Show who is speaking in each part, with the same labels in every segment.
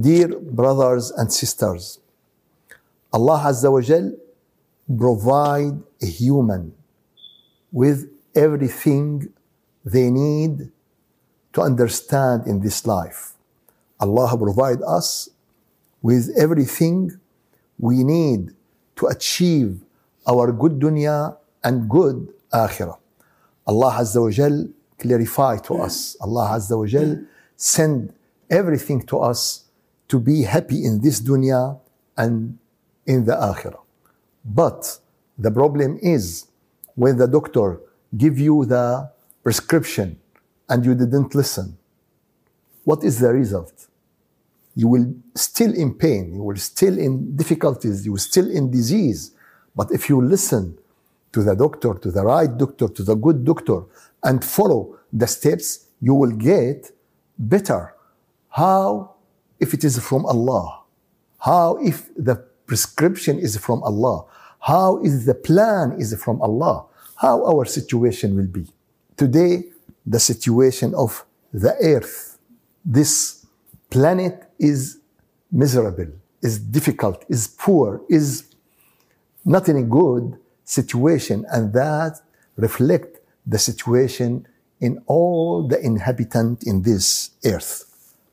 Speaker 1: Dear brothers and sisters, Allah Azza wa Jal provide a human with everything they need to understand in this life. Allah provide us with everything we need to achieve our good dunya and good akhirah. Allah Azza wa Jal clarify to us. Allah Azza wa Jal send everything to us to be happy in this dunya and in the akhirah. But the problem is when the doctor give you the prescription and you didn't listen, what is the result? You will still in pain, you will still in difficulties, you will still in disease. But if you listen to the doctor, to the right doctor, to the good doctor, and follow the steps, you will get better. How if it is from Allah? How if the prescription is from Allah? How is the plan is from Allah? How our situation will be? Today, the situation of the earth, this planet is miserable, is difficult, is poor, is not in a good situation, and that reflect the situation in all the inhabitant in this earth.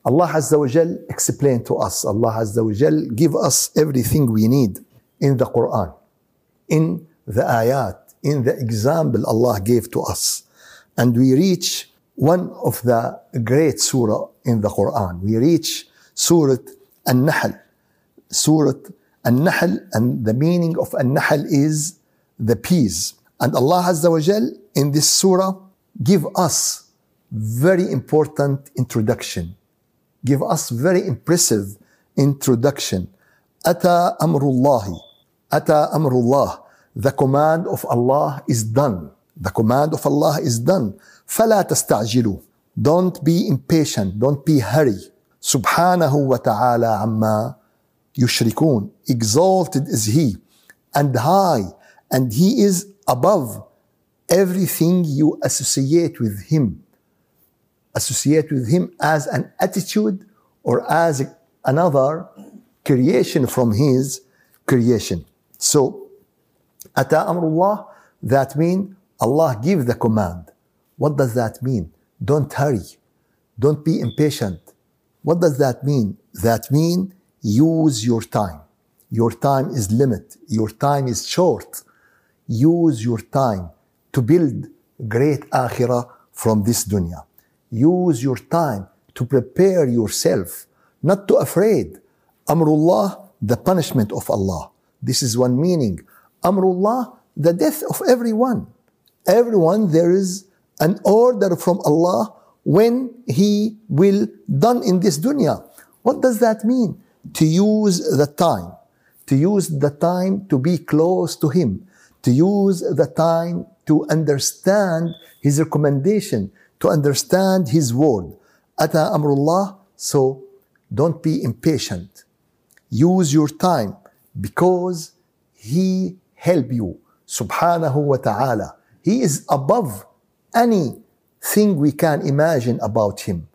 Speaker 1: Allah Azza wa Jal explain to us, Allah Azza wa Jal give us everything we need in the Quran, in the ayat, in the example Allah gave to us. And we reach one of the great surah in the Quran. We reach Surah An-Nahl. Surah An-Nahl and the meaning of An-Nahl is the peas. And Allah Azza wa Jal in this surah give us very important introduction Give us very impressive introduction. Ata amrullahi. Ata amrullah. The command of Allah is done. The command of Allah is done. فلا تستعجلوا. Don't be impatient. Don't be hurry. سبحانه وتعالى عما يشركون. Exalted is He and high and He is above everything you associate with Him. Associate with Him as an attitude or as another creation from His creation. So, Ata Amrullah, that means Allah give the command. What does that mean? Don't hurry. Don't be impatient. What does that mean? That mean use your time. Your time is limit. Your time is short. Use your time to build great akhirah from this dunya. Use your time to prepare yourself, not to afraid. Amrullah, the punishment of Allah. This is one meaning. Amrullah, the death of everyone. Everyone, there is an order from Allah when He will done in this dunya. What does that mean? To use the time, to use the time to be close to Him, to use the time to understand His recommendation, to understand His word. Ata amrullah, so don't be impatient. Use your time because He help you. Subhanahu wa ta'ala. He is above anything we can imagine about Him.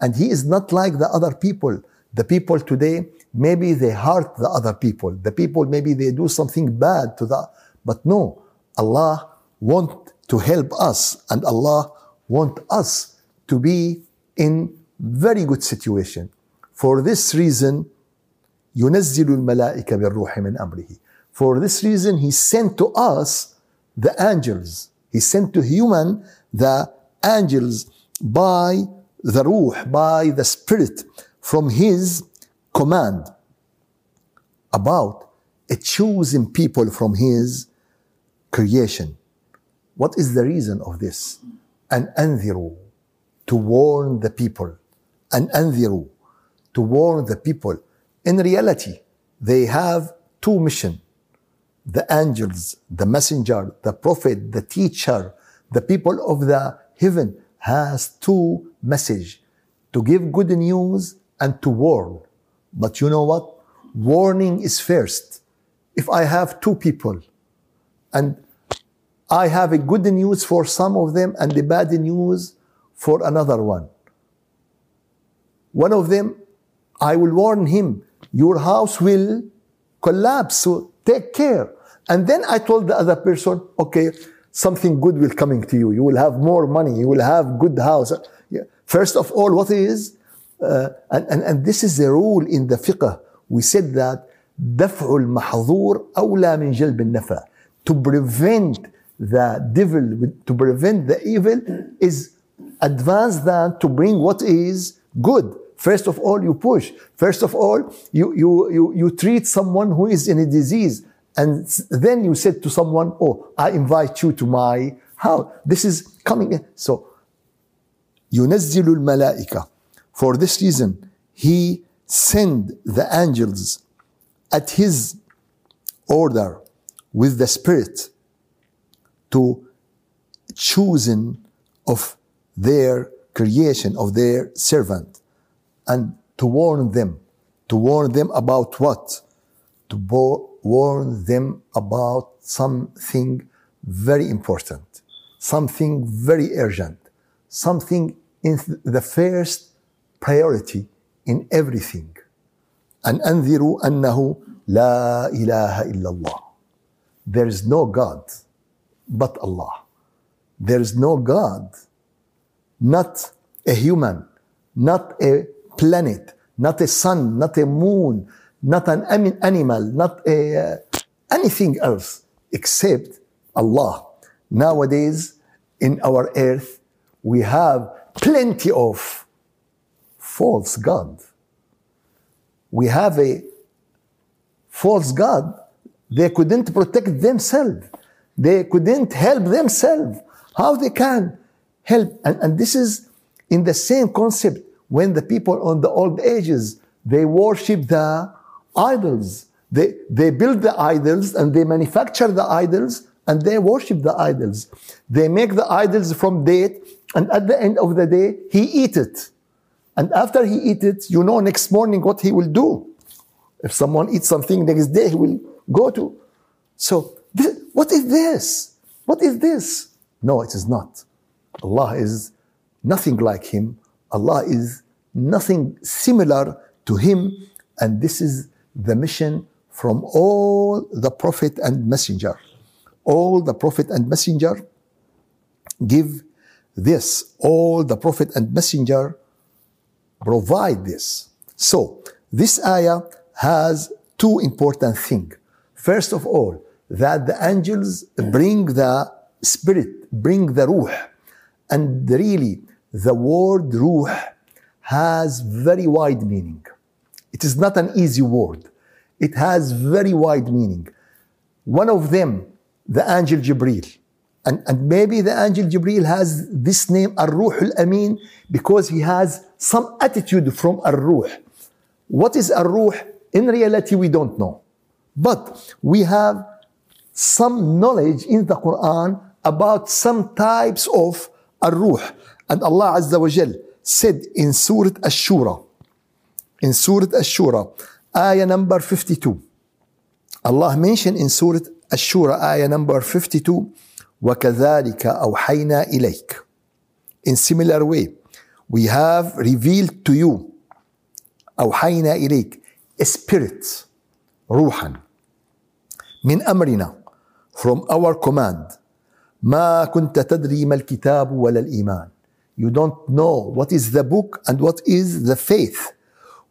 Speaker 1: And He is not like the other people. The people today, maybe they hurt the other people. The people, maybe they do something bad to the, but no, Allah want to help us and Allah want us to be in very good situation. For this reason, ينزل الملائكة بالروح من أمره. For this reason, He sent to us the angels. He sent to human the angels by the ruh, by the spirit from His command about a choosing people from His creation. What is the reason of this? And anziru, to warn the people. And anziru, to warn the people. In reality, they have two mission The angels, the messenger, the prophet, the teacher, the people of the heaven has two message to give good news and to warn. But you know what? Warning is first. If I have two people and I have a good news for some of them and the bad news for another one. One of them, I will warn him, your house will collapse, so take care. And then I told the other person, okay, something good will coming to you. You will have more money. You will have good house. Yeah. First of all, what is, uh, and, and, and this is the rule in the fiqh. We said that دفع المحظور أولى من جلب النفع. To prevent the devil, to prevent the evil is advanced than to bring what is good. First of all, you push. First of all, you, you, you, you treat someone who is in a disease. And then you said to someone, Oh, I invite you to my house. This is coming. In. So, ينزل الملائكة. For this reason, he send the angels at his order with the spirit to choosing of their creation, of their servant, and to warn them. To warn them about what? To bo- warn them about something very important, something very urgent, something in the first priority in everything. أن أنذروا أنه لا إله إلا الله. There is no God but Allah. There is no God, not a human, not a planet, not a sun, not a moon, not an animal, not a, uh, anything else except Allah. Nowadays, in our earth, we have plenty of false God. We have a false God. They couldn't protect themselves. They couldn't help themselves. How they can help? And, and this is in the same concept when the people on the old ages, they worship the idols. They, they build the idols and they manufacture the idols and they worship the idols. They make the idols from date and at the end of the day, he eat it. And after he eat it, you know next morning what he will do. If someone eats something next day, he will go to. So, what is this? What is this? No, it is not. Allah is nothing like him. Allah is nothing similar to him. And this is the mission from all the prophet and messenger. All the prophet and messenger give this. All the prophet and messenger provide this. So, this ayah has two important things. First of all, that the angels bring the spirit, bring the ruh. And really, the word ruh has very wide meaning. It is not an easy word. It has very wide meaning. One of them, the angel Jibril. And, and maybe the angel Jibril has this name, Ar-Ruh al-Amin, because he has some attitude from Ar-Ruh. What is Ar-Ruh? In reality, we don't know. But we have some knowledge in the Quran about some types of Ar-Ruh. And Allah Azza wa Jal said in Surah Ash-Shura, in Surah Ash-Shura, ayah number 52. Allah mentioned in Surah Ash-Shura, ayah number 52, وَكَذَلِكَ أَوْحَيْنَا إِلَيْكَ In similar way, we have revealed to you, أوحينا إليك, a spirit, روحا, من أمرنا, from our command, ما كنت تدري ما الكتاب ولا الإيمان. You don't know what is the book and what is the faith.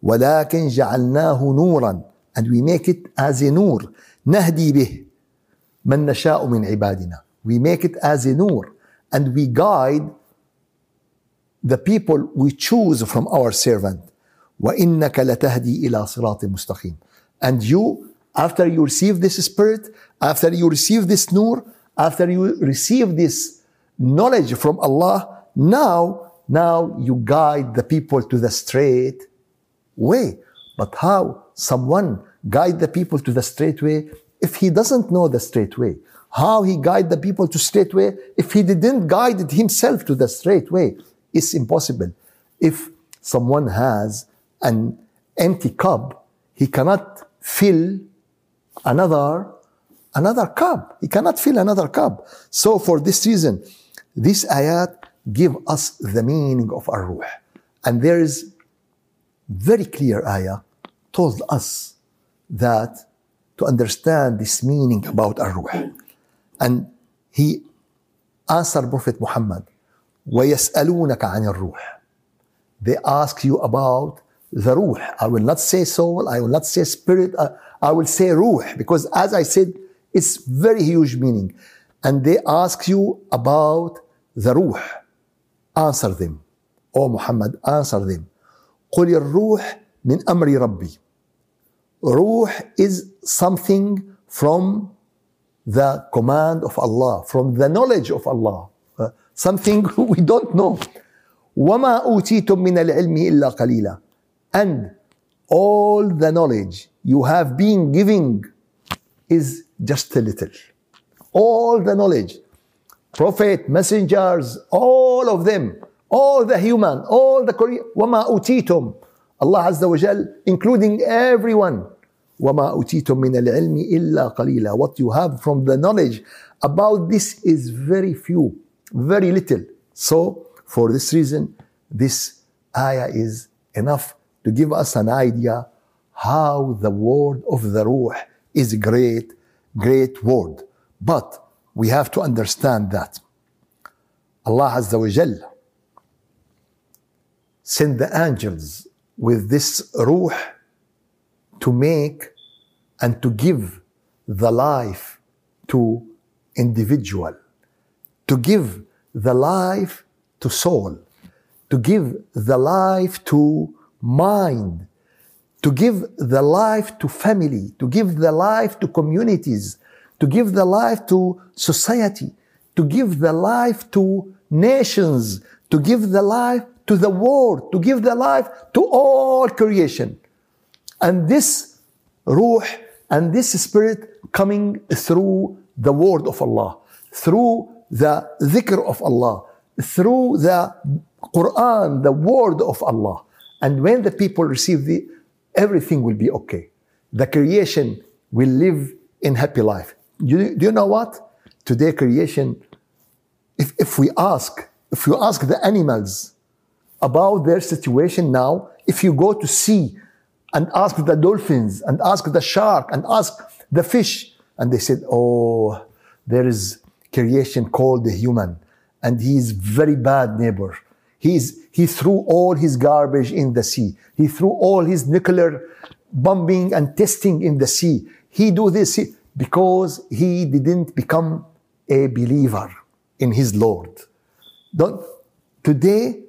Speaker 1: ولكن جعلناه نورا and we make it as a نور نهدي به من نشاء من عبادنا. We make it as a nur and we guide the people we choose from our servant. وَإِنَّكَ لَتَهْدِي إِلَى صِرَاطٍ مُسْتَقِيمٍ And you, after you receive this spirit, after you receive this nur, after you receive this knowledge from Allah, now, now you guide the people to the straight way. But how someone guide the people to the straight way if he doesn't know the straight way? How he guide the people to straight way if he didn't guide it himself to the straight way? It's impossible. If someone has an empty cup, he cannot fill another another cup. He cannot fill another cup. So for this reason, this ayat give us the meaning of our ruh. And there is very clear ayah told us that to understand this meaning about ar-ruh. And he answered Prophet Muhammad, وَيَسْأَلُونَكَ عَنِ الرُّوحِ They ask you about the ruh. I will not say soul, I will not say spirit, I, I will say ruh, because as I said, it's very huge meaning. And they ask you about the ruh. Answer them. O Muhammad, answer them. قل الروح من أمر ربي. Ruh is something from the command of Allah, from the knowledge of Allah. Uh, something we don't know. وما أوتيتم من العلم إلا قليلا. And all the knowledge you have been giving is just a little. All the knowledge, prophet, messengers, all of them, all the human, all the Korean, وما أوتيتم Allah Azza wa Jal, including everyone. وما أوتيتم من العلم إلا قليلا. What you have from the knowledge about this is very few, very little. So, for this reason, this ayah is enough to give us an idea how the word of the Ruh is a great, great word. But we have to understand that Allah Azza wa sent the angels with this Ruh to make and to give the life to individual, to give the life to soul, to give the life to mind, to give the life to family, to give the life to communities, to give the life to society, to give the life to nations, to give the life to the world, to give the life to all creation. And this ruh and this spirit coming through the word of Allah, through the dhikr of Allah, through the Quran, the word of Allah. And when the people receive the, everything will be okay. The creation will live in happy life. Do you, do you know what? Today, creation, if, if we ask, if you ask the animals about their situation now, if you go to sea and ask the dolphins and ask the shark and ask the fish, and they said, Oh, there is creation called the human, and he is very bad neighbor. He's, he threw all his garbage in the sea. He threw all his nuclear bombing and testing in the sea. He do this because he didn't become a believer in his Lord. Don't, today,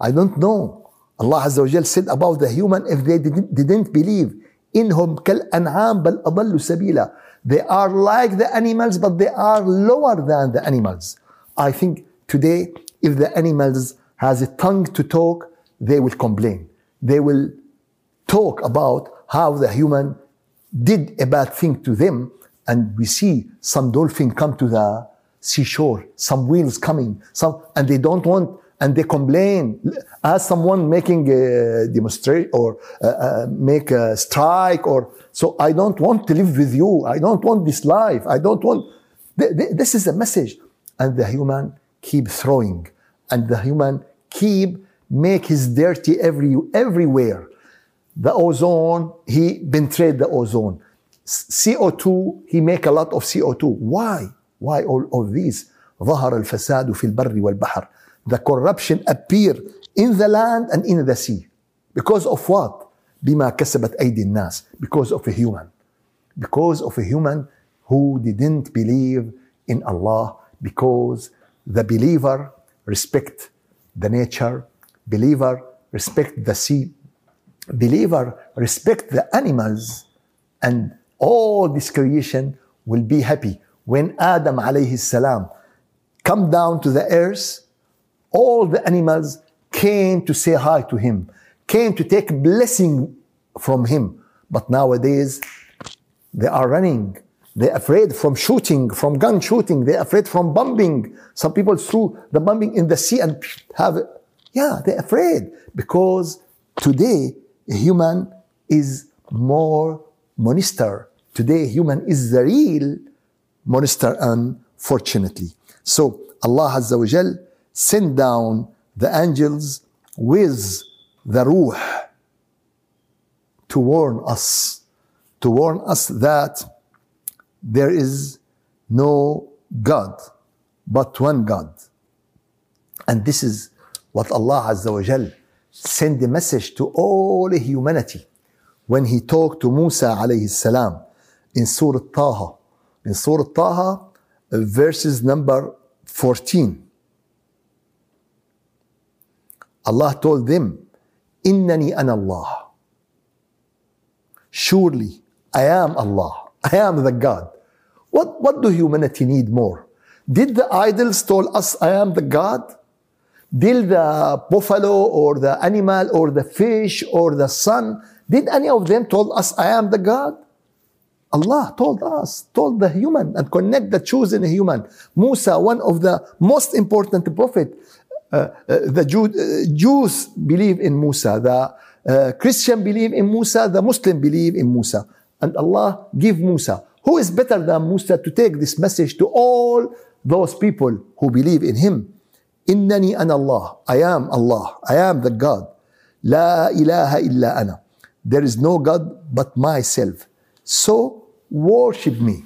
Speaker 1: I don't know. Allah Azza wa Jal said about the human if they didn't, didn't believe. إنهم كالأنعام بل أضل سبيلا. They are like the animals, but they are lower than the animals. I think today, if the animals has a tongue to talk, they will complain. They will talk about how the human did a bad thing to them. And we see some dolphin come to the seashore, some whales coming, some, and they don't want, and they complain. As someone making a demonstrate or uh, uh, make a strike or, so I don't want to live with you. I don't want this life. I don't want, th- th- this is a message. And the human keep throwing and the human keep make his dirty every, everywhere. The ozone, he penetrate the ozone. CO2, he make a lot of CO2. Why? Why all of these? ظهر الفساد في البر والبحر. The corruption appear in the land and in the sea. Because of what? بما كسبت أيدي الناس. Because of a human. Because of a human who didn't believe in Allah. Because the believer respect the nature, believer respect the sea, believer respect the animals, and all this creation will be happy. When Adam alayhi salam come down to the earth, all the animals came to say hi to him, came to take blessing from him. But nowadays, they are running. They're afraid from shooting, from gun shooting. They're afraid from bombing. Some people threw the bombing in the sea and have yeah, they're afraid because today a human is more monster. Today human is the real monster, unfortunately. So Allah Azza wa Jal sent down the angels with the ruh, to warn us, to warn us that there is no God but one God. And this is what Allah Azza wa Jal sent a message to all humanity when he talked to Musa alayhi salam in Surah Taha. In Surah Taha, uh, verses number 14. Allah told them, Innani an Allah. Surely I am Allah. I am the God. What, what do humanity need more? Did the idols tell us I am the God? Did the buffalo or the animal or the fish or the sun, did any of them told us I am the God? Allah told us, told the human and connect the chosen human. Musa, one of the most important prophet. Uh, uh, the Jew, uh, Jews believe in Musa. The uh, Christian believe in Musa. The Muslim believe in Musa. And Allah give Musa. Who is better than Musa to take this message to all those people who believe in him? إنني أنا الله I am Allah I am the God لا إله إلا أنا There is no God but myself So worship me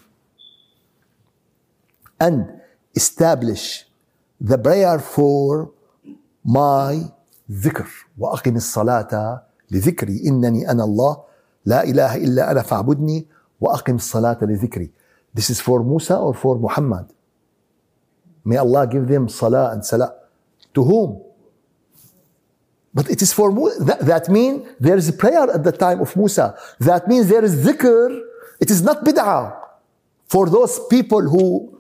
Speaker 1: and establish the prayer for my ذكر وأقم الصلاة لذكري إنني أنا الله لا إله إلا أنا فاعبدني وأقم الصلاة لذكري This is for Musa or for Muhammad May Allah give them salah and salah. To whom? But it is for Musa. That, that means there is prayer at the time of Musa. That means there is dhikr. It is not bid'ah. For those people who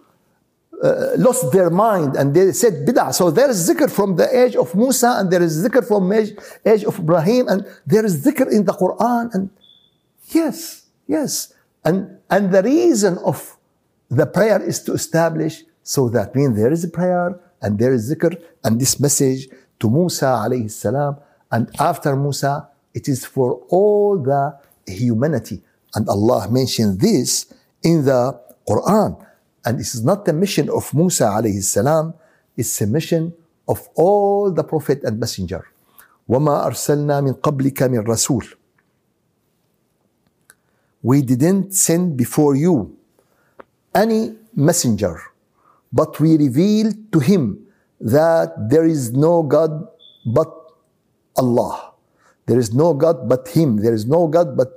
Speaker 1: uh, lost their mind and they said bid'ah. So there is zikr from the age of Musa and there is zikr from age, age of Ibrahim and there is zikr in the Quran and yes, yes. And, and the reason of the prayer is to establish so that means there is a prayer and there is zikr and this message to Musa alayhi salam. And after Musa, it is for all the humanity. And Allah mentioned this in the Quran. And this is not the mission of Musa alayhi salam, it's a mission of all the Prophet and Messenger. وما أرسلنا من قبلك من رسول. We didn't send before you any messenger but we reveal to him that there is no God but Allah. There is no God but Him. There is no God but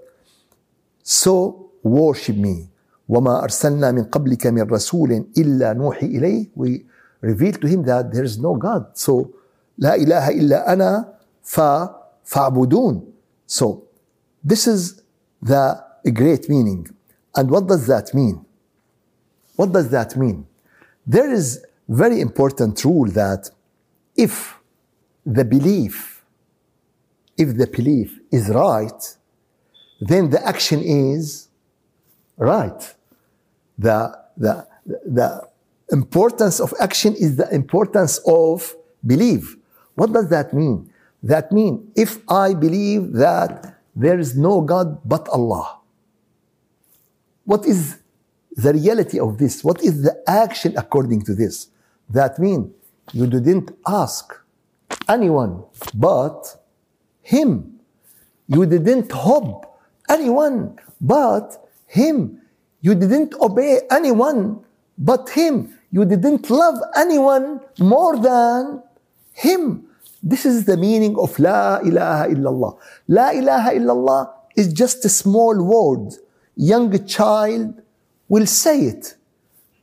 Speaker 1: so worship me. وما أرسلنا من قبلك من رسول إلا نوحي إليه we reveal to him that there is no God so لا إله إلا أنا فاعبدون so this is the great meaning and what does that mean what does that mean there is very important rule that if the belief, if the belief is right, then the action is right. The, the, the importance of action is the importance of belief. What does that mean? That means if I believe that there is no God but Allah, what is the reality of this. What is the action according to this? That means you didn't ask anyone but him. You didn't hope anyone but him. You didn't obey anyone but him. You didn't love anyone more than him. This is the meaning of La ilaha illallah. La ilaha illallah is just a small word. Young child will say it.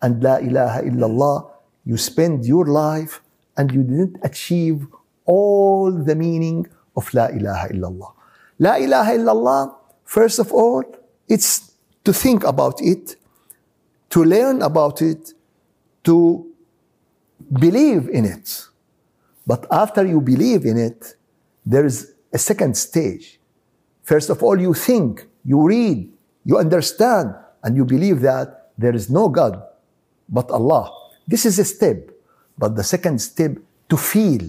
Speaker 1: And La ilaha illallah, you spend your life and you didn't achieve all the meaning of La ilaha illallah. La ilaha illallah, first of all, it's to think about it, to learn about it, to believe in it. But after you believe in it, there is a second stage. First of all, you think, you read, you understand, and you believe that there is no God but Allah. This is a step. But the second step, to feel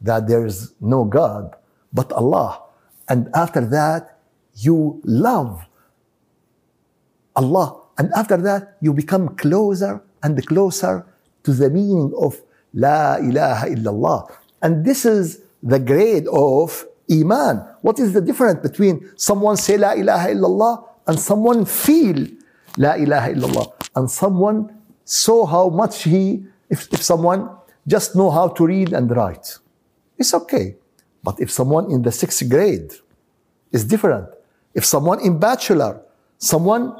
Speaker 1: that there is no God but Allah. And after that, you love Allah. And after that, you become closer and closer to the meaning of La ilaha illallah. And this is the grade of iman. What is the difference between someone say La ilaha illallah and someone feel La ilaha illallah and someone saw how much he, if, if someone just know how to read and write, it's okay. But if someone in the sixth grade is different, if someone in bachelor, someone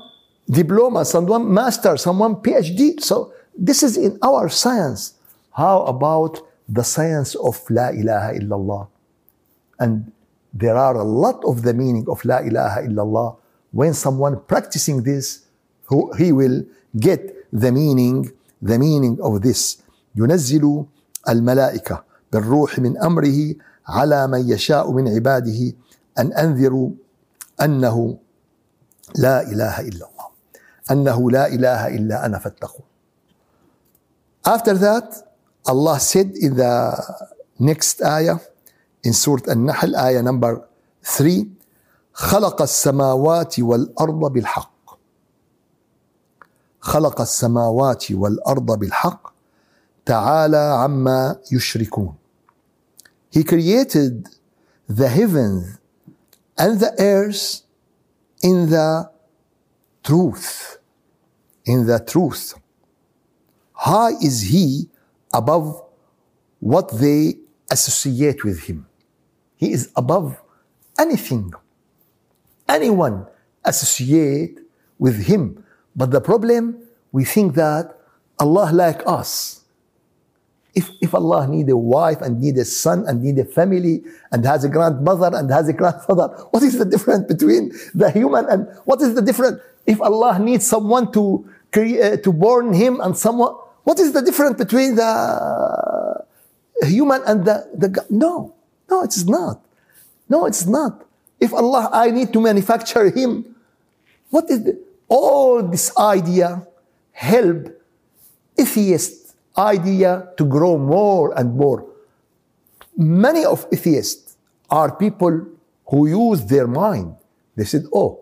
Speaker 1: diploma, someone master, someone PhD, so this is in our science. How about the science of La ilaha illallah? And there are a lot of the meaning of La ilaha illallah. When someone practicing this, who he will get the meaning, the meaning of this. ينزل الملائكة بالروح من أمره على من يشاء من عباده أن أنذروا أنه لا إله إلا الله أنه لا إله إلا أنا فاتقون After that, Allah said in the next ayah in Surah An-Nahl, ayah number 3, خلق السماوات والأرض بالحق خلق السماوات والأرض بالحق تعالى عما يشركون He created the heavens and the earth in the truth. In the truth. High is He above what they associate with Him. He is above anything, anyone associate with Him. But the problem, we think that Allah like us. If, if Allah need a wife and need a son and need a family and has a grandmother and has a grandfather, what is the difference between the human and what is the difference? If Allah needs someone to create, uh, to born him and someone, what is the difference between the human and the, the no, no, it is not. No, it's not. If Allah, I need to manufacture him, what is the, all this idea help atheist idea to grow more and more. Many of atheists are people who use their mind. They said, oh,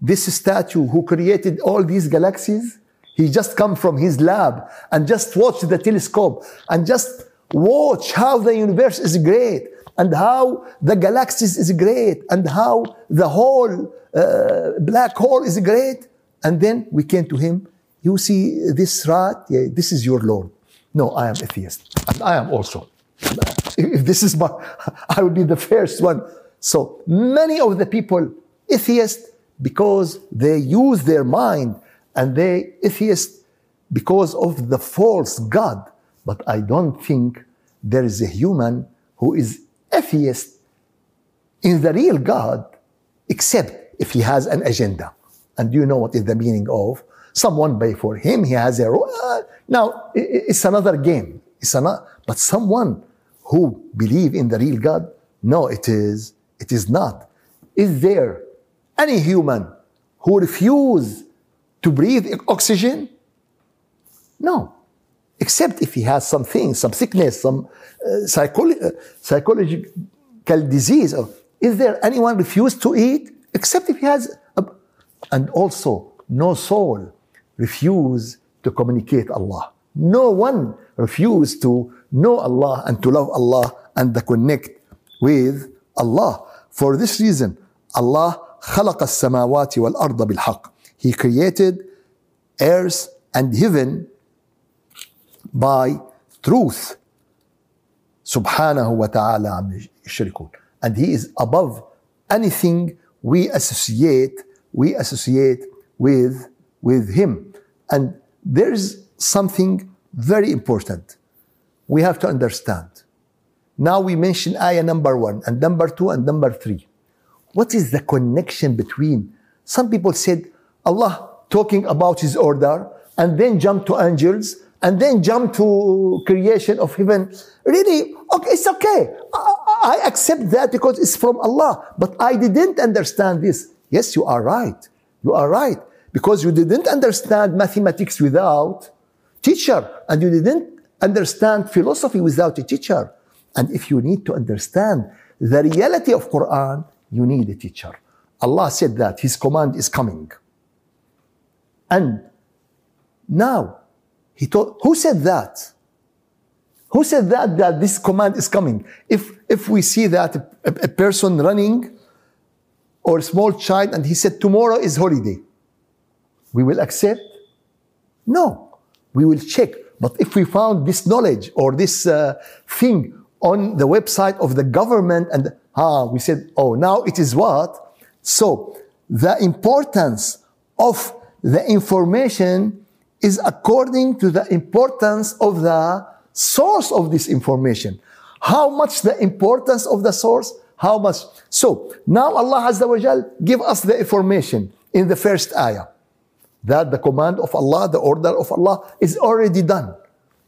Speaker 1: this statue who created all these galaxies, he just come from his lab and just watch the telescope and just watch how the universe is great and how the galaxies is great and how the whole uh, black hole is great. And then we came to him, you see this rat, yeah, this is your Lord. No, I am atheist. And I am also. If this is my, I will be the first one. So many of the people, atheist, because they use their mind and they atheist because of the false God. But I don't think there is a human who is atheist in the real God, except if he has an agenda. And you know what is the meaning of? Someone pay for him, he has a role. Uh, now, it's another game. It's another, but someone who believe in the real God, no, it is, it is not. Is there any human who refuse to breathe oxygen? No Except if he has something, some sickness, some uh, psycholo- uh, psychological disease. Is there anyone refuse to eat? Except if he has, a, and also no soul refuse to communicate Allah. No one refused to know Allah and to love Allah and to connect with Allah. For this reason, Allah خلق السماوات والأرض بالحق. He created earth and heaven by truth. Subhanahu wa ta'ala. And he is above anything we associate, we associate with, with him. And there is something very important we have to understand. Now we mention ayah number one and number two and number three. What is the connection between? Some people said Allah talking about his order and then jump to angels and then jump to creation of heaven. Really, okay, it's okay. I, I accept that because it's from Allah. But I didn't understand this. Yes, you are right. You are right because you didn't understand mathematics without teacher and you didn't understand philosophy without a teacher. And if you need to understand the reality of Quran, you need a teacher. Allah said that His command is coming. And now, He told, who said that? Who said that, that this command is coming? If, if we see that a, a person running or a small child and he said, tomorrow is holiday, we will accept? No, we will check. But if we found this knowledge or this uh, thing on the website of the government and ah, we said, oh, now it is what? So the importance of the information is according to the importance of the source of this information. How much the importance of the source? How much? So now Allah Azza wa Jal give us the information in the first ayah that the command of Allah, the order of Allah is already done.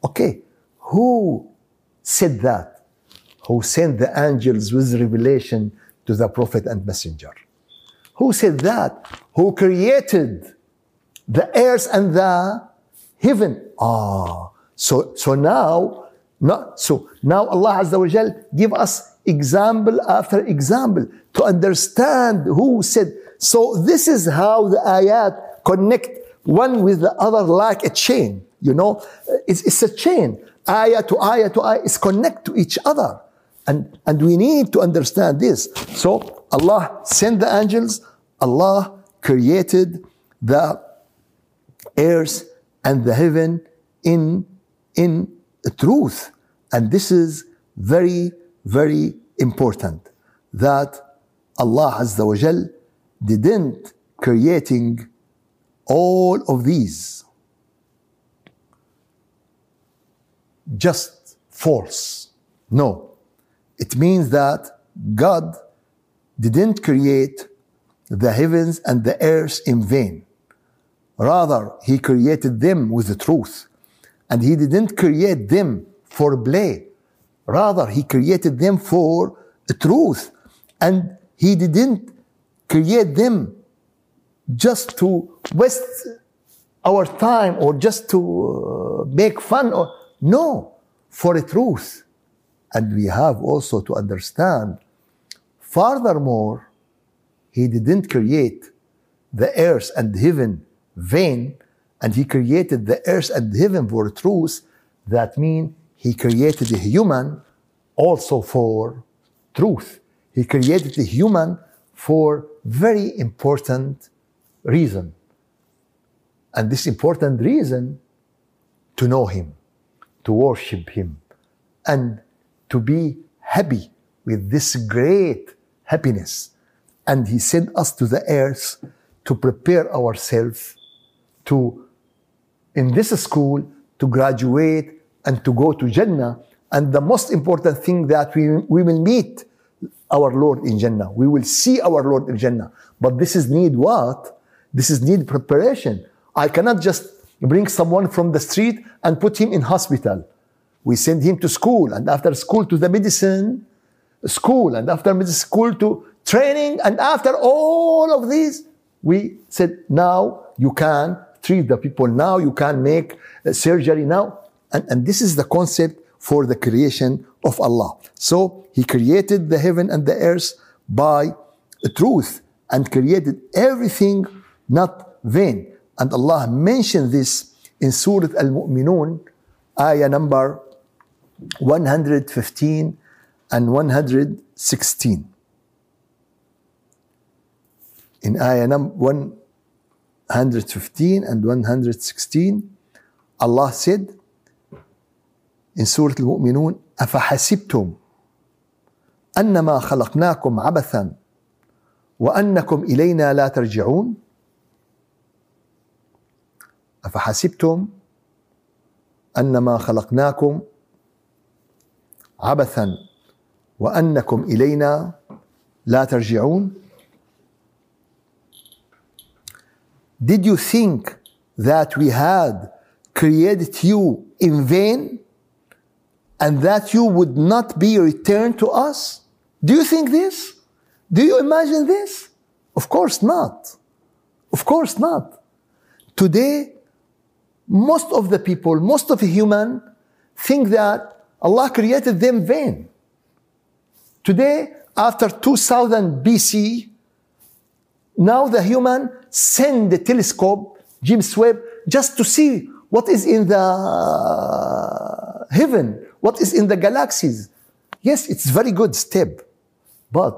Speaker 1: Okay, who said that? Who sent the angels with revelation to the prophet and messenger? Who said that? Who created the earth and the heaven? Ah, so so now, not so now Allah Azza wa Jal give us example after example to understand who said. So this is how the ayat connect one with the other like a chain. You know, it's, it's a chain. Ayah to ayah to ayah is connect to each other. And, and we need to understand this. So Allah sent the angels, Allah created the earth and the heaven in, in truth. And this is very, very important that Allah Azza wa Jal didn't creating all of these just false. No. It means that God didn't create the heavens and the earth in vain. Rather, He created them with the truth. And He didn't create them for play. Rather, He created them for the truth. And He didn't create them just to waste our time or just to uh, make fun or no for the truth and we have also to understand furthermore he didn't create the earth and heaven vain and he created the earth and heaven for truth that means he created a human also for truth he created a human for very important reason. And this important reason to know Him, to worship Him, and to be happy with this great happiness. And He sent us to the earth to prepare ourselves to, in this school, to graduate and to go to Jannah. And the most important thing that we, we will meet our Lord in Jannah. We will see our Lord in Jannah. But this is need what? This is need preparation. I cannot just bring someone from the street and put him in hospital. We send him to school and after school to the medicine school and after medicine school to training and after all of these, we said, now you can treat the people. Now you can make uh, surgery now. And, and this is the concept for the creation of Allah. So He created the heaven and the earth by truth and created everything not vain. And Allah mentioned this in Surah Al Mu'minun, ayah number 115 and 116. In ayah number 115 and 116, Allah said in Surah Al Mu'minun, أفحسبتم أنما خلقناكم عبثا وأنكم إلينا لا ترجعون أفحسبتم أنما خلقناكم عبثا وأنكم إلينا لا ترجعون Did you think that we had created you in vain and that you would not be returned to us? Do you think this? Do you imagine this? Of course not. Of course not. Today, most of the people, most of the human think that Allah created them vain. Today, after 2000 BC, now the human send the telescope, James Webb, just to see what is in the uh, heaven what is in the galaxies. Yes, it's very good step. But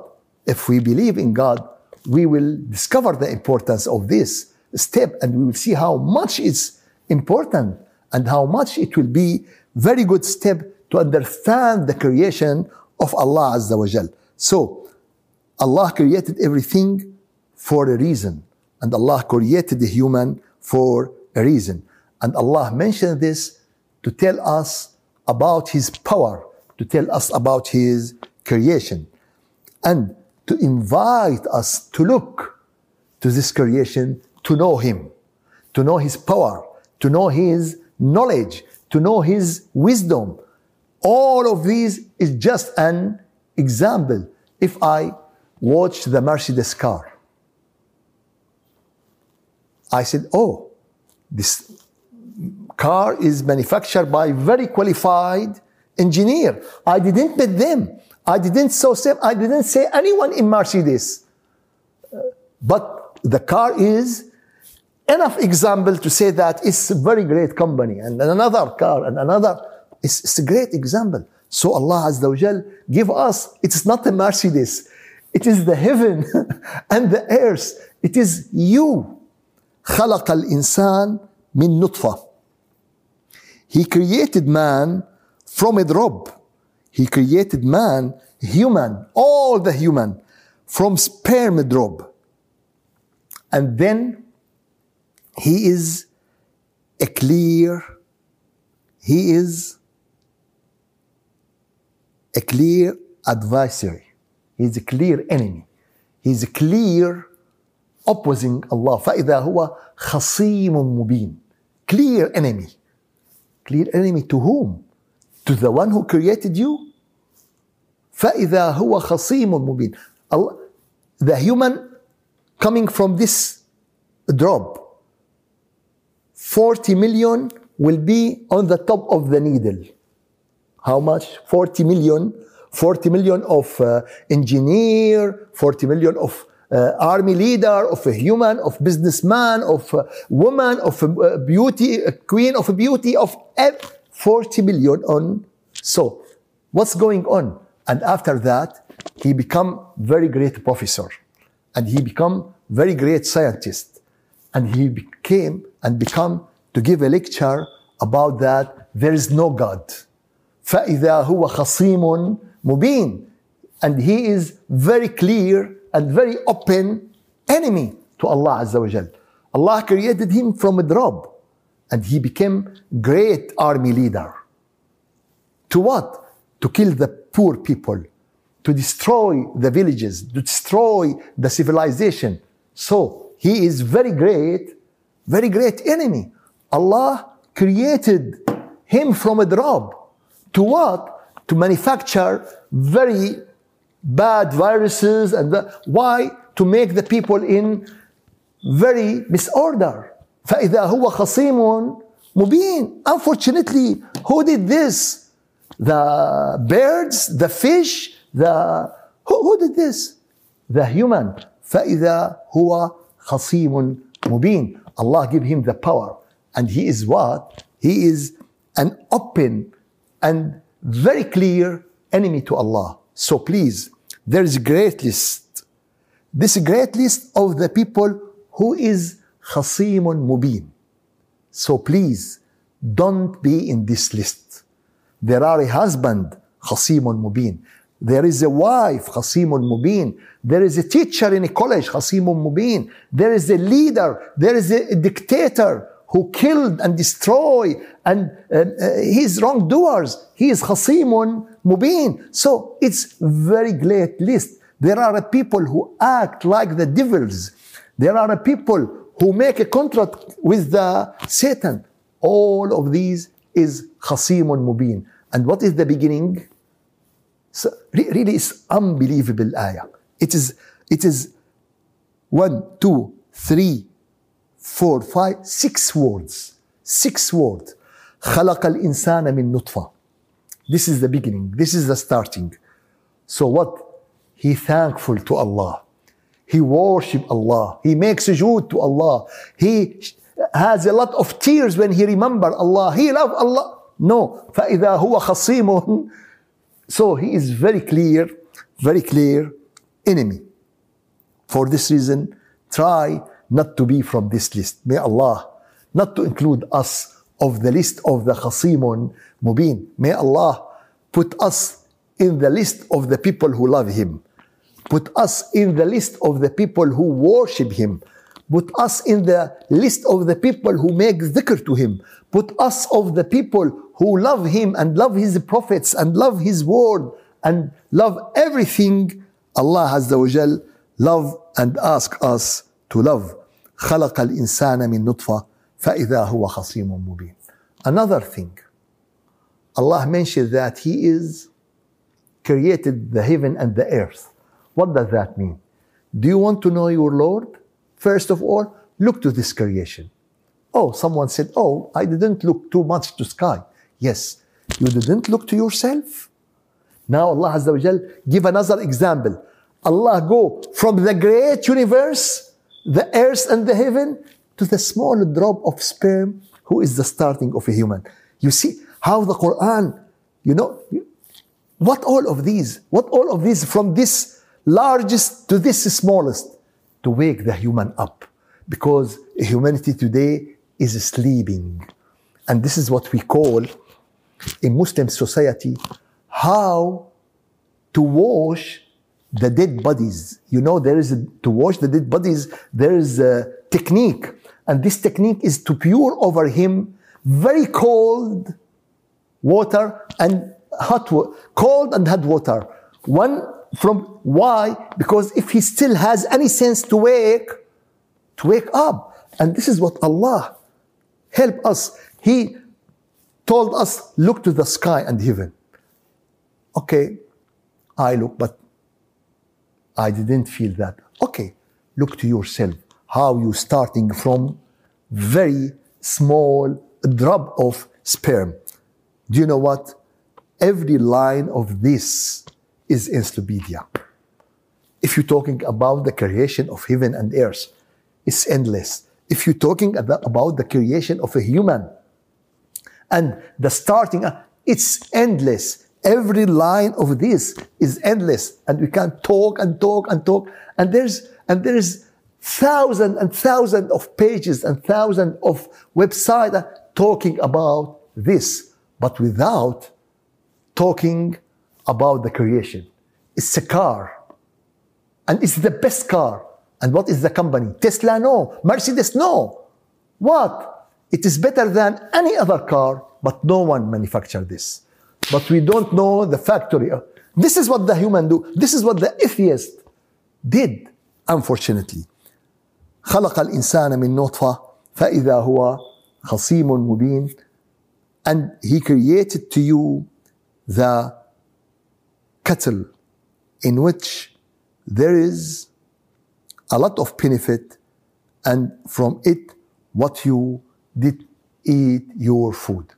Speaker 1: if we believe in God, we will discover the importance of this step and we will see how much it's important and how much it will be very good step to understand the creation of Allah Azza wa Jal. So, Allah created everything for a reason. And Allah created the human for a reason. And Allah mentioned this to tell us about His power, to tell us about His creation, and to invite us to look to this creation, to know Him, to know His power, to know His knowledge, to know His wisdom. All of these is just an example. If I watch the Mercedes car, I said, oh, this car is manufactured by very qualified engineer. I didn't meet them. I didn't so say, I didn't say anyone in Mercedes. Uh, but the car is enough example to say that it's a very great company and another car and another. It's, it's a great example. So Allah Azza wa Jal give us, it's not a Mercedes. It is the heaven and the earth. It is you. خلق الإنسان من نطفة. He created man from a drop. He created man, human, all the human, from sperm drop. And then he is a clear, he is a clear adversary. He's a clear enemy. He's a clear opposing Allah. فإذا هو خصيم مبين. Clear enemy. Clear enemy to whom? To the one who created you? فإذا هو خصيم مبين. The human coming from this drop, 40 million will be on the top of the needle. How much? 40 million. 40 million of uh, engineer, 40 million of uh, army leader, of a human, of businessman, of a woman, of a beauty, a queen of a beauty, of 40 million on. So, what's going on? And after that, he become very great professor, and he become very great scientist, and he became and become to give a lecture about that there is no God. فإذا هو خصيم مبين and he is very clear and very open enemy to Allah Azza wa Jal. Allah created him from a drop and he became great army leader. To what? To kill the poor people, to destroy the villages, to destroy the civilization. So he is very great, very great enemy. Allah created him from a drop. To what? To manufacture very bad viruses and the, why to make the people in very disorder فإذا هو خصيم مبين unfortunately who did this the birds the fish the who, who did this the human فإذا هو خصيم مبين Allah give him the power and he is what he is an open and very clear enemy to Allah so please, there is a great list. This great list of the people who is khasimun mubin. So please, don't be in this list. There are a husband, khasimun mubin. There is a wife, khasimun mubin. There is a teacher in a college, khasimun mubin. There is a leader. There is a, dictator who killed and destroyed and uh, uh, his wrongdoers. He is khasimun mubin. So it's very great list. There are people who act like the devils. There are people who make a contract with the Satan. All of these is khasimun mubin. And what is the beginning? So really, it's unbelievable ayah. It is, it is one, two, three, four, five, six words. Six words. خلق الإنسان من نطفة this is the beginning. This is the starting. So what? He thankful to Allah. He worship Allah. He makes sujood to Allah. He has a lot of tears when he remember Allah. He love Allah. No. فإذا هو خصيم So he is very clear, very clear enemy. For this reason, try not to be from this list. May Allah not to include us of the list of the خصيم Mubin, May Allah put us in the list of the people who love Him. Put us in the list of the people who worship Him. Put us in the list of the people who make dhikr to Him. Put us of the people who love Him and love His prophets and love His word and love everything Allah Azza wa Jal love and ask us to love. خلق الإنسان من نطفة فإذا هو خصيم مبين. Another thing, Allah mentioned that He is created the heaven and the earth. What does that mean? Do you want to know your Lord? First of all, look to this creation. Oh, someone said, Oh, I didn't look too much to sky. Yes, you didn't look to yourself. Now Allah Azza wa Jal give another example. Allah go from the great universe, the earth and the heaven, to the small drop of sperm who is the starting of a human. You see how the Quran, you know, what all of these, what all of these from this largest to this smallest to wake the human up because humanity today is sleeping. And this is what we call in Muslim society how to wash the dead bodies. You know, there is a, to wash the dead bodies, there is a technique. And this technique is to pour over him very cold water and hot water, cold and hot water. One from why? Because if he still has any sense to wake, to wake up. And this is what Allah help us. He told us, look to the sky and heaven. Okay, I look, but I didn't feel that. Okay, look to yourself. How you starting from very small drop of sperm. Do you know what? Every line of this is encyclopedia. If you're talking about the creation of heaven and earth, it's endless. If you're talking about the creation of a human and the starting, uh, it's endless. Every line of this is endless, and we can talk and talk and talk. And there's and there is thousand and thousand of pages and thousands of websites talking about this, but without talking about the creation. It's a car, and it's the best car. And what is the company? Tesla? No. Mercedes? No. What? It is better than any other car, but no one manufactured this but we don't know the factory. This is what the human do. This is what the atheist did, unfortunately. خلق الإنسان من نطفة فإذا هو خصيم مبين and he created to you the cattle in which there is a lot of benefit and from it what you did eat your food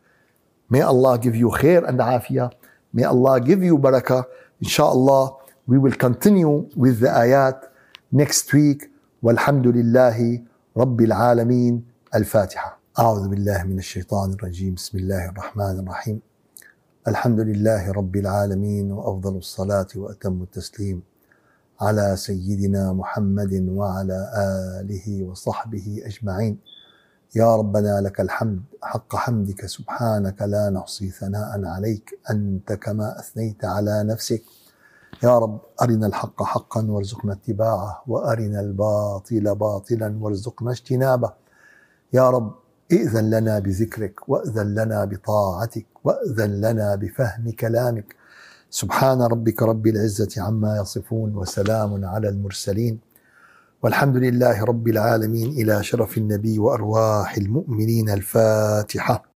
Speaker 1: May Allah give you khair and afiyah. May Allah give you barakah. Inshallah, we will continue with the ayat next week. والحمد لله رب العالمين. الفاتحة. أعوذ بالله من الشيطان الرجيم. بسم الله الرحمن الرحيم. الحمد لله رب العالمين وأفضل الصلاة وأتم التسليم على سيدنا محمد وعلى آله وصحبه أجمعين. يا ربنا لك الحمد. حق حمدك سبحانك لا نحصي ثناء عليك. أنت كما أثنيت على نفسك. يا رب أرنا الحق حقا وارزقنا اتباعه وأرنا الباطل باطلا وارزقنا اجتنابه. يا رب ائذن لنا بذكرك وإذن لنا بطاعتك وإذن لنا بفهم كلامك. سبحان ربك رب العزة عما يصفون وسلام على المرسلين. والحمد لله رب العالمين إلى شرف النبي وأرواح المؤمنين الفاتحة.